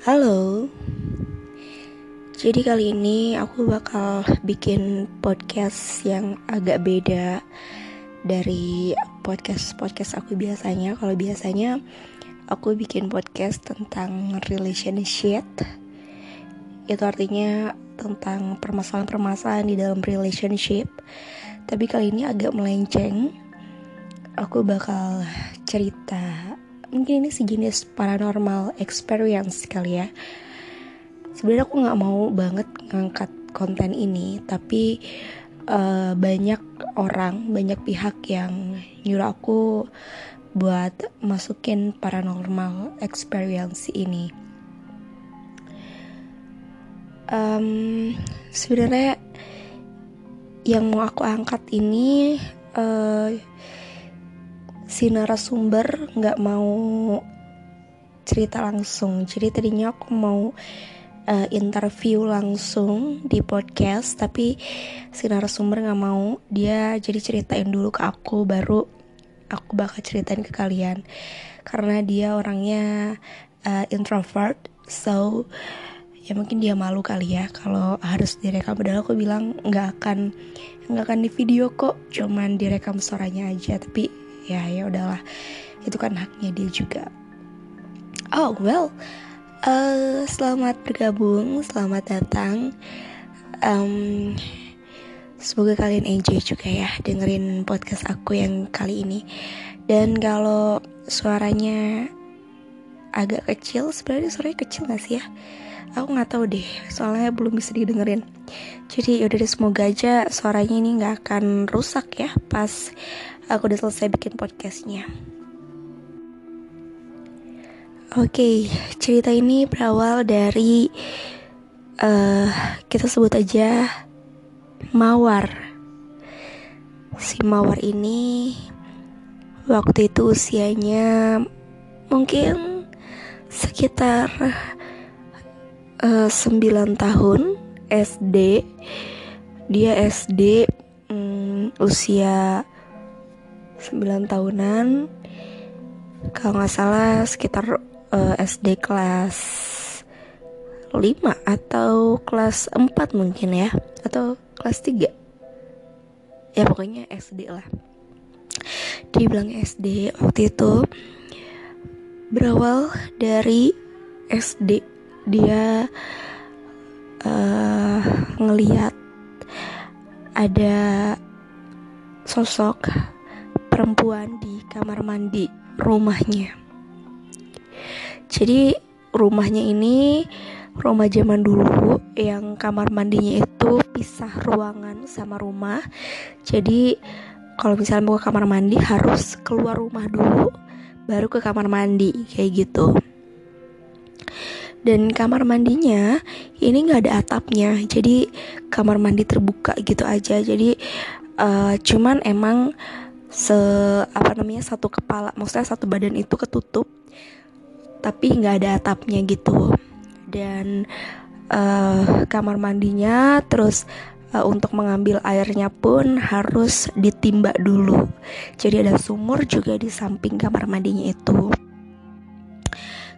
Halo. Jadi kali ini aku bakal bikin podcast yang agak beda dari podcast-podcast aku biasanya. Kalau biasanya aku bikin podcast tentang relationship. Itu artinya tentang permasalahan-permasalahan di dalam relationship. Tapi kali ini agak melenceng. Aku bakal cerita mungkin ini sejenis paranormal experience kali ya. Sebenarnya aku nggak mau banget ngangkat konten ini tapi uh, banyak orang banyak pihak yang nyuruh aku buat masukin paranormal experience ini. Um, sebenarnya yang mau aku angkat ini uh, si narasumber nggak mau cerita langsung. Jadi tadinya aku mau uh, interview langsung di podcast tapi si narasumber nggak mau. Dia jadi ceritain dulu ke aku baru aku bakal ceritain ke kalian. Karena dia orangnya uh, introvert so ya mungkin dia malu kali ya kalau harus direkam. Padahal aku bilang nggak akan nggak akan di video kok cuman direkam suaranya aja. Tapi ya ya udahlah. Itu kan haknya dia juga. Oh well uh, selamat bergabung selamat datang. Um, semoga kalian enjoy juga ya dengerin podcast aku yang kali ini. Dan kalau suaranya agak kecil sebenarnya suaranya kecil gak sih ya aku nggak tahu deh soalnya belum bisa didengerin. Jadi yaudah deh semoga aja suaranya ini nggak akan rusak ya pas aku udah selesai bikin podcastnya. Oke okay, cerita ini berawal dari uh, kita sebut aja mawar. Si mawar ini waktu itu usianya mungkin sekitar uh, eh, 9 tahun SD dia SD um, usia 9 tahunan. Kalau nggak salah sekitar uh, eh, SD kelas 5 atau kelas 4 mungkin ya atau kelas 3 ya pokoknya SD lah. Dibilang SD waktu itu berawal dari SD dia uh, ngeliat ada sosok perempuan di kamar mandi rumahnya. Jadi rumahnya ini rumah zaman dulu yang kamar mandinya itu pisah ruangan sama rumah. Jadi kalau misalnya mau ke kamar mandi harus keluar rumah dulu baru ke kamar mandi kayak gitu. Dan kamar mandinya ini nggak ada atapnya, jadi kamar mandi terbuka gitu aja. Jadi uh, cuman emang se apa namanya satu kepala maksudnya satu badan itu ketutup tapi nggak ada atapnya gitu. Dan uh, kamar mandinya terus uh, untuk mengambil airnya pun harus ditimba dulu. Jadi ada sumur juga di samping kamar mandinya itu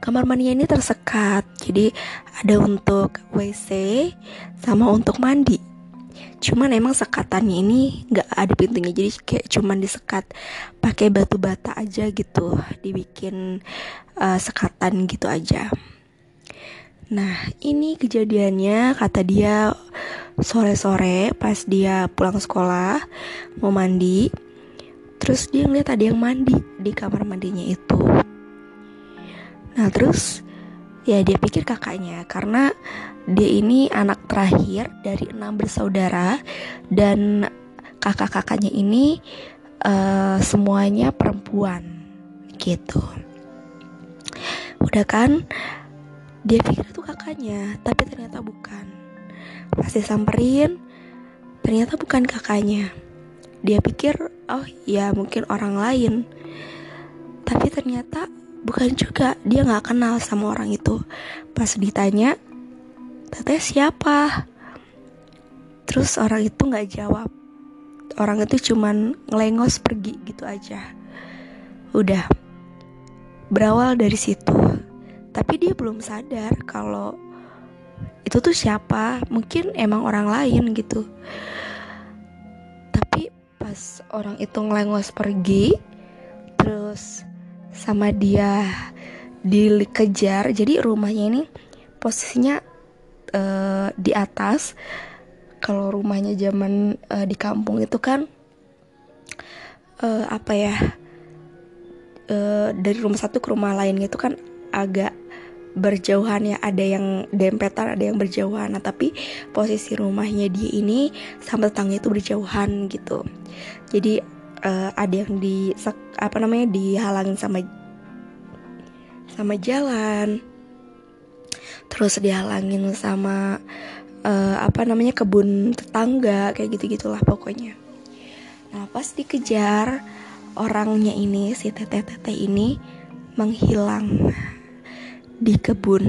kamar mandinya ini tersekat jadi ada untuk WC sama untuk mandi. Cuman emang sekatannya ini nggak ada pintunya jadi kayak cuman disekat pakai batu bata aja gitu dibikin uh, sekatan gitu aja. Nah ini kejadiannya kata dia sore-sore pas dia pulang sekolah mau mandi. Terus dia ngeliat ada yang mandi di kamar mandinya itu nah terus ya dia pikir kakaknya karena dia ini anak terakhir dari enam bersaudara dan kakak-kakaknya ini uh, semuanya perempuan gitu. Udah kan dia pikir itu kakaknya tapi ternyata bukan. Pasti samperin ternyata bukan kakaknya. Dia pikir oh ya mungkin orang lain. Tapi ternyata bukan juga dia nggak kenal sama orang itu. Pas ditanya teteh siapa? Terus orang itu nggak jawab. Orang itu cuman ngelengos pergi gitu aja. Udah berawal dari situ. Tapi dia belum sadar kalau itu tuh siapa. Mungkin emang orang lain gitu. Tapi pas orang itu ngelengos pergi terus sama dia dikejar. Jadi rumahnya ini posisinya uh, di atas. Kalau rumahnya zaman uh, di kampung itu kan uh, apa ya uh, dari rumah satu ke rumah lain gitu kan agak berjauhan ya. Ada yang dempetan ada yang berjauhan. Nah tapi posisi rumahnya dia ini sama tetangga itu berjauhan gitu. Jadi uh, ada yang di apa namanya dihalangin sama sama jalan. Terus dihalangin sama uh, apa namanya kebun tetangga kayak gitu gitulah pokoknya. Nah pas dikejar orangnya ini si teteh teteh ini menghilang di kebun.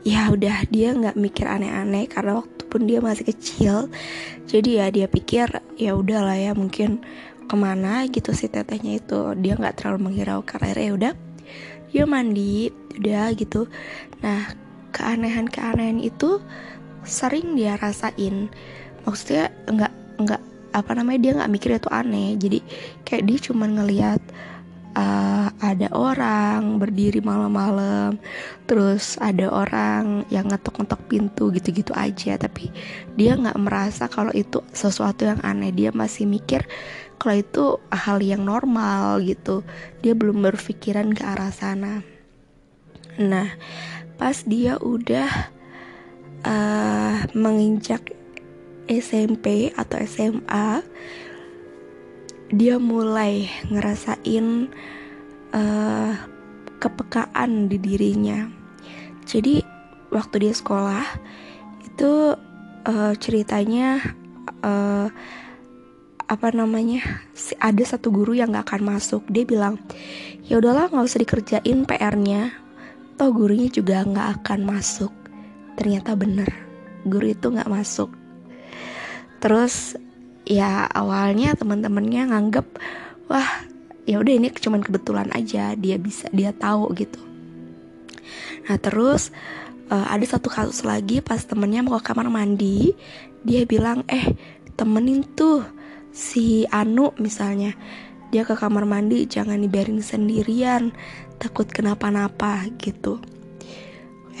Ya udah dia nggak mikir aneh-aneh karena waktu pun dia masih kecil jadi ya dia pikir ya udahlah ya mungkin ke mana gitu si tetehnya itu. Dia nggak terlalu menghiraukan akhirnya ya udah dia mandi udah gitu. Nah keanehan-keanehan itu sering dia rasain. Maksudnya nggak nggak apa namanya dia nggak mikir itu aneh. Jadi kayak dia cuma ngelihat uh, ada orang berdiri malam-malam terus ada orang yang ngetok-ngetok pintu gitu-gitu aja. Tapi dia nggak merasa kalau itu sesuatu yang aneh. Dia masih mikir kalau itu hal yang normal gitu. Dia belum berpikiran ke arah sana. Nah pas dia udah uh, menginjak SMP atau SMA dia mulai ngerasain uh, kepekaan di dirinya. Jadi waktu dia sekolah itu uh, ceritanya uh, apa namanya ada satu guru yang gak akan masuk. Dia bilang ya udahlah nggak usah dikerjain PR-nya toh gurunya juga nggak akan masuk. Ternyata bener guru itu nggak masuk. Terus ya awalnya teman-temannya nganggep wah ya udah ini cuma kebetulan aja dia bisa dia tahu gitu. Nah terus uh, ada satu kasus lagi pas temennya mau ke kamar mandi dia bilang eh temenin tuh si Anu misalnya dia ke kamar mandi jangan dibiarin sendirian takut kenapa-napa gitu.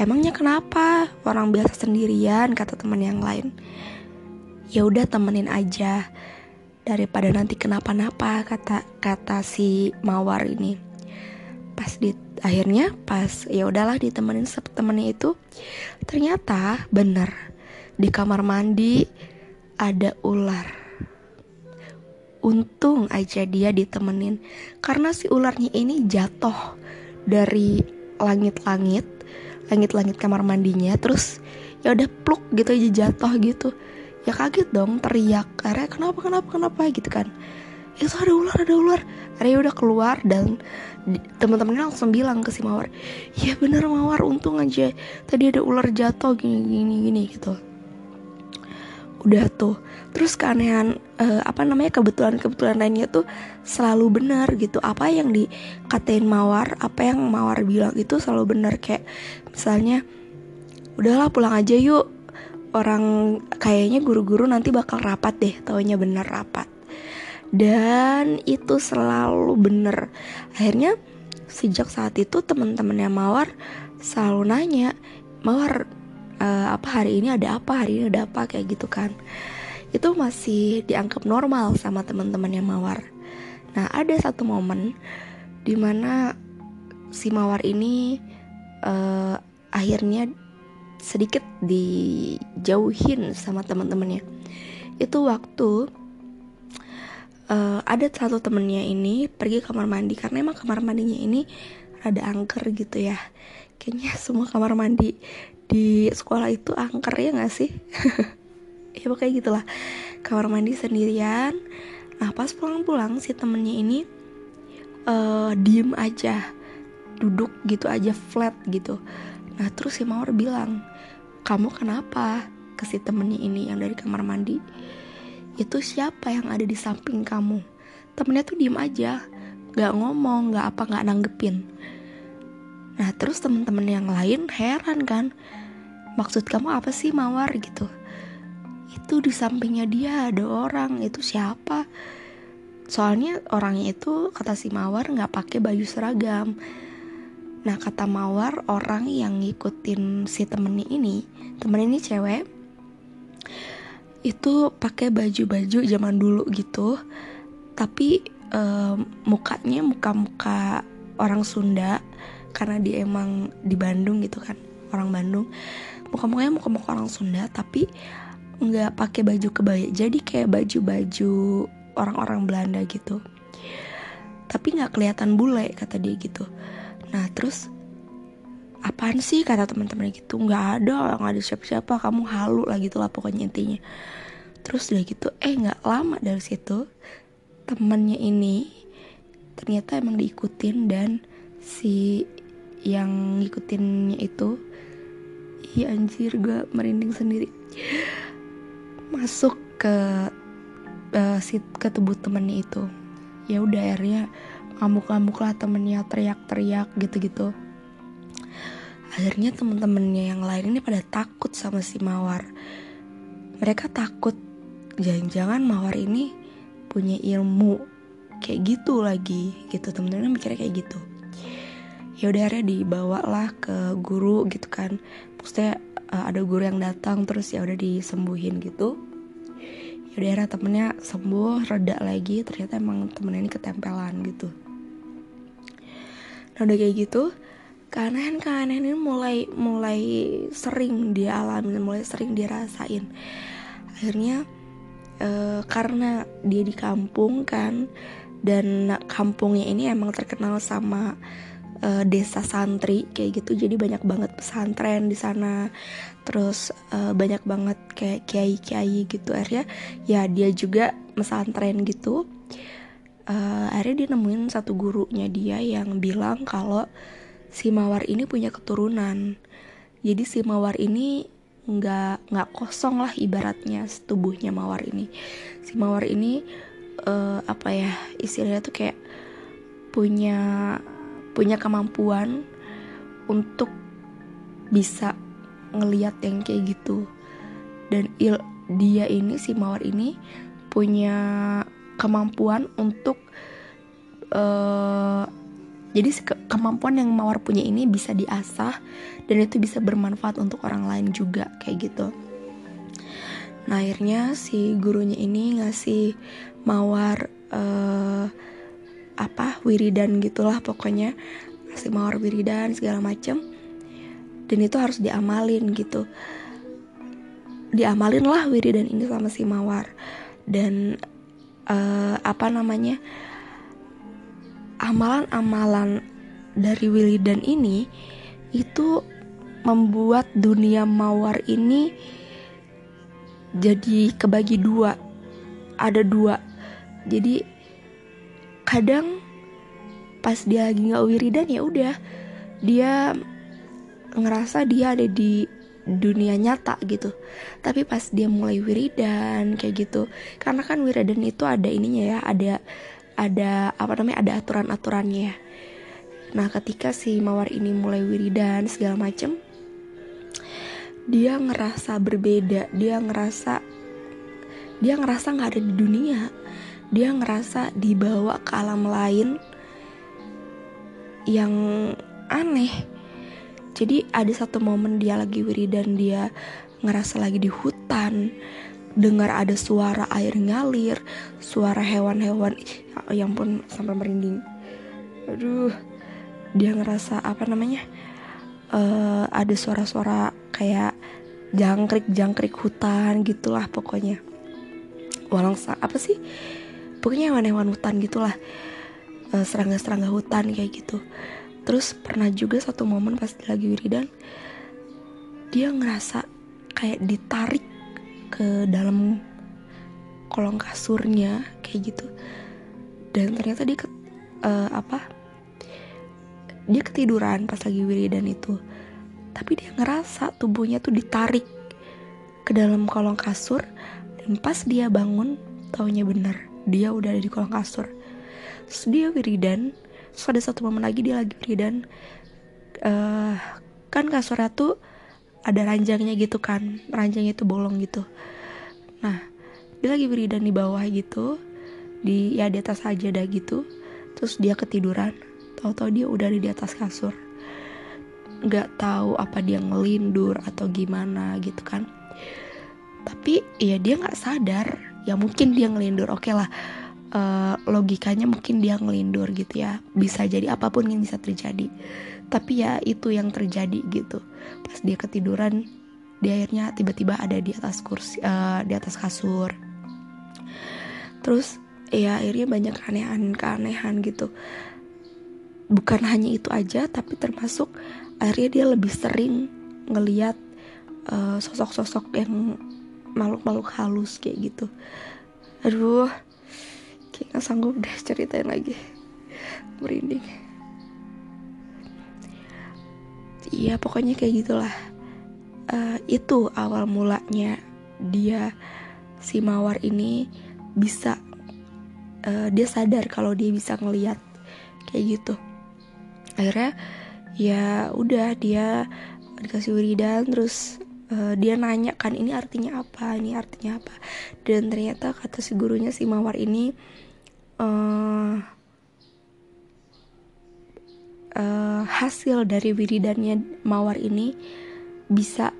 Emangnya kenapa? Orang biasa sendirian kata teman yang lain ya udah temenin aja daripada nanti kenapa-napa kata kata si mawar ini. Pas di akhirnya pas ya udahlah ditemenin temennya itu ternyata bener di kamar mandi ada ular. Untung aja dia ditemenin karena si ularnya ini jatuh dari langit-langit langit-langit kamar mandinya terus ya udah pluk gitu aja jatuh gitu ya kaget dong teriak. Karena kenapa kenapa kenapa? Gitu kan. Itu ada ular ada ular. Akhirnya udah keluar dan teman-temannya langsung bilang ke si mawar ya bener mawar untung aja tadi ada ular jatuh gini gini gini gitu. Udah tuh. Terus keanehan uh, apa namanya kebetulan-kebetulan lainnya tuh selalu benar gitu. Apa yang dikatain mawar apa yang mawar bilang itu selalu benar kayak misalnya udahlah pulang aja yuk orang kayaknya guru-guru nanti bakal rapat deh taunya bener rapat. Dan itu selalu bener. Akhirnya sejak saat itu teman-temannya mawar selalu nanya mawar uh, apa hari ini ada apa? Hari ini ada apa? Kayak gitu kan. Itu masih dianggap normal sama teman-temannya Mawar. Nah ada satu momen di mana si Mawar ini uh, akhirnya sedikit dijauhin sama teman-temannya. Itu waktu uh, ada satu temennya ini pergi kamar mandi karena emang kamar mandinya ini ada angker gitu ya. Kayaknya semua kamar mandi di sekolah itu angker ya gak sih? Ya pokoknya gitulah. Kamar mandi sendirian. Nah pas pulang-pulang si temennya ini uh, diem aja. Duduk gitu aja flat gitu. Nah terus si Mawar bilang kamu kenapa ke si temennya ini yang dari kamar mandi? Itu siapa yang ada di samping kamu? Temennya tuh diem aja gak ngomong gak apa gak nanggepin. Nah terus teman-teman yang lain heran kan maksud kamu apa sih mawar? gitu. Itu di sampingnya dia ada orang. Itu siapa? Soalnya orangnya itu kata si mawar nggak pakai baju seragam nah kata mawar orang yang ngikutin si temennya ini temen ini cewek itu pakai baju-baju zaman dulu gitu. Tapi um, mukanya muka-muka orang Sunda karena dia emang di Bandung gitu kan orang Bandung. Muka-mukanya muka-muka orang Sunda tapi nggak pakai baju kebaya jadi kayak baju-baju orang-orang Belanda gitu. Tapi nggak kelihatan bule kata dia gitu nah terus apaan sih? kata teman-teman gitu. Nggak ada nggak ada siapa-siapa. Kamu halu lah gitu lah pokoknya intinya. Terus udah gitu eh nggak lama dari situ temannya ini ternyata emang diikutin dan si yang ngikutinnya itu iya anjir gue merinding sendiri. Masuk ke uh, si ke tubuh temennya itu. Ya udah akhirnya ngamuk-ngamuk lah temennya teriak-teriak gitu-gitu. Akhirnya temen-temennya yang lain ini pada takut sama si mawar. Mereka takut jangan-jangan mawar ini punya ilmu kayak gitu lagi gitu. Temen-temen mikirnya kayak gitu. Ya udah akhirnya dibawa lah ke guru gitu kan. Maksudnya uh, ada guru yang datang terus ya udah disembuhin gitu. Ya udah akhirnya temennya sembuh reda lagi. Ternyata emang temennya ini ketempelan gitu nah udah kayak gitu. Keanehan-keanehan ini mulai mulai sering dia alami mulai sering dirasain akhirnya e, karena dia di kampung kan dan kampungnya ini emang terkenal sama e, desa santri kayak gitu jadi banyak banget pesantren di sana. Terus e, banyak banget kayak kiai-kiai gitu. Akhirnya ya dia juga pesantren gitu e, akhirnya dia nemuin satu gurunya dia yang bilang kalau si mawar ini punya keturunan. Jadi si mawar ini nggak nggak kosong lah ibaratnya tubuhnya mawar ini. Si mawar ini uh, apa ya istilahnya tuh kayak punya punya kemampuan untuk bisa ngeliat yang kayak gitu. Dan il dia ini si mawar ini punya kemampuan untuk uh, jadi ke kemampuan yang mawar punya ini bisa diasah dan itu bisa bermanfaat untuk orang lain juga kayak gitu. Nah akhirnya si gurunya ini ngasih mawar uh, apa wiridan gitulah pokoknya. Ngasih mawar wiridan segala macem. Dan itu harus diamalin gitu. Diamalin lah wiridan ini sama si mawar. Dan uh, apa namanya amalan-amalan dari Willy dan ini itu membuat dunia mawar ini jadi kebagi dua ada dua. Jadi kadang pas dia lagi nggak wiridan ya udah dia ngerasa dia ada di dunia nyata gitu. Tapi pas dia mulai wiridan kayak gitu. Karena kan wiridan itu ada ininya ya ada ada apa namanya ada aturan-aturannya nah ketika si mawar ini mulai wiridan segala macem dia ngerasa berbeda. Dia ngerasa dia ngerasa nggak ada di dunia. Dia ngerasa dibawa ke alam lain yang aneh jadi ada satu momen dia lagi wiridan dia ngerasa lagi di hutan dengar ada suara air ngalir, suara hewan-hewan, yang pun sampai merinding. Aduh, dia ngerasa apa namanya? Uh, ada suara-suara kayak jangkrik-jangkrik hutan gitulah pokoknya. Walang apa sih? Pokoknya hewan-hewan hutan gitulah. Uh, serangga-serangga hutan kayak gitu. Terus pernah juga satu momen pas lagi wiridan dia ngerasa kayak ditarik ke dalam kolong kasurnya kayak gitu. Dan ternyata dia ke, uh, apa dia ketiduran pas lagi wiridan itu. Tapi dia ngerasa tubuhnya tuh ditarik ke dalam kolong kasur dan pas dia bangun taunya bener dia udah ada di kolong kasur. Terus dia wiridan terus ada satu momen lagi dia lagi wiridan uh, kan kasurnya tuh ada ranjangnya gitu kan ranjangnya itu bolong gitu. Nah dia lagi beridan di bawah gitu di ya di atas aja dah gitu terus dia ketiduran. Tahu-tahu dia udah di atas kasur. Nggak tahu apa dia ngelindur atau gimana gitu kan. Tapi ya dia nggak sadar. Ya mungkin dia ngelindur oke okay lah uh, logikanya mungkin dia ngelindur gitu ya. Bisa jadi apa pun yang bisa terjadi. Tapi ya itu yang terjadi gitu. Pas dia ketiduran dia akhirnya tiba-tiba ada di atas kursi uh, di atas kasur. Terus ya akhirnya banyak keanehan keanehan gitu. Bukan hanya itu aja tapi termasuk akhirnya dia lebih sering ngeliat uh, sosok-sosok yang makhluk-makhluk halus kayak gitu. Aduh kayak gak sanggup deh ceritain lagi. Merinding. Iya pokoknya kayak gitulah. Uh, itu awal mulanya dia si mawar ini bisa uh, dia sadar kalau dia bisa ngeliat kayak gitu. Akhirnya ya udah dia dikasih wiridan terus uh, dia nanya kan ini artinya apa? Ini artinya apa? Dan ternyata kata si gurunya si mawar ini uh, uh, hasil dari wiridannya mawar ini bisa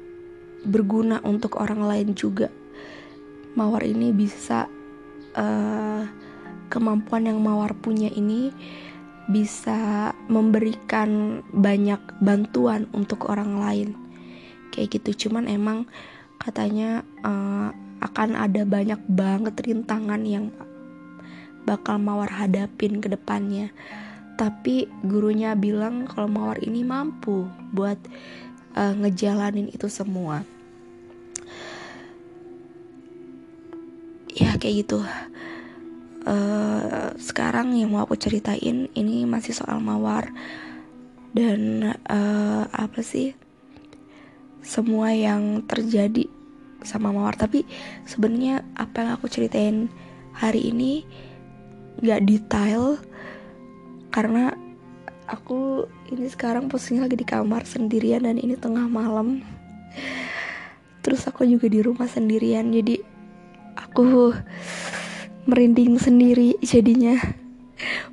berguna untuk orang lain juga. Mawar ini bisa uh, kemampuan yang mawar punya ini bisa memberikan banyak bantuan untuk orang lain. Kayak gitu cuman emang katanya uh, akan ada banyak banget rintangan yang bakal mawar hadapin ke depannya. Tapi gurunya bilang kalau Mawar ini mampu buat uh, ngejalanin itu semua. Ya kayak gitu. Uh, sekarang yang mau aku ceritain ini masih soal Mawar. Dan uh, apa sih? Semua yang terjadi sama Mawar. Tapi sebenarnya apa yang aku ceritain hari ini gak detail karena aku ini sekarang posisinya lagi di kamar sendirian dan ini tengah malam. Terus aku juga di rumah sendirian jadi aku merinding sendiri jadinya.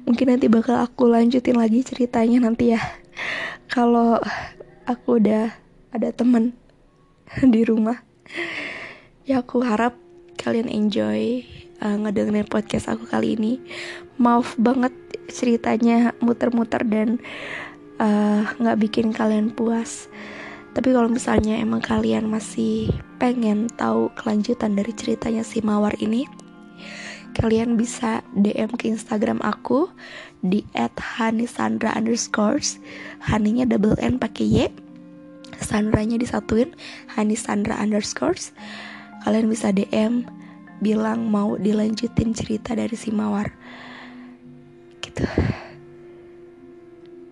Mungkin nanti bakal aku lanjutin lagi ceritanya nanti ya. Kalau aku udah ada temen di rumah ya aku harap kalian enjoy uh, ngedengerin podcast aku kali ini. Maaf banget ceritanya muter-muter dan eh, nggak uh, bikin kalian puas. Tapi kalau misalnya emang kalian masih pengen tahu kelanjutan dari ceritanya si Mawar ini kalian bisa DM ke Instagram aku di @hanisandra underscores haninya double n pakai y. Sandranya disatuin hanisandra underscores kalian bisa DM bilang mau dilanjutin cerita dari si Mawar. Gitu.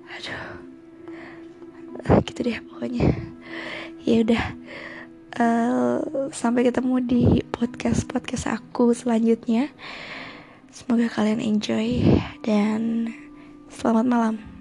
Aduh. Gitu deh pokoknya. Ya udah. Uh, sampai ketemu di podcast podcast aku selanjutnya. Semoga kalian enjoy dan selamat malam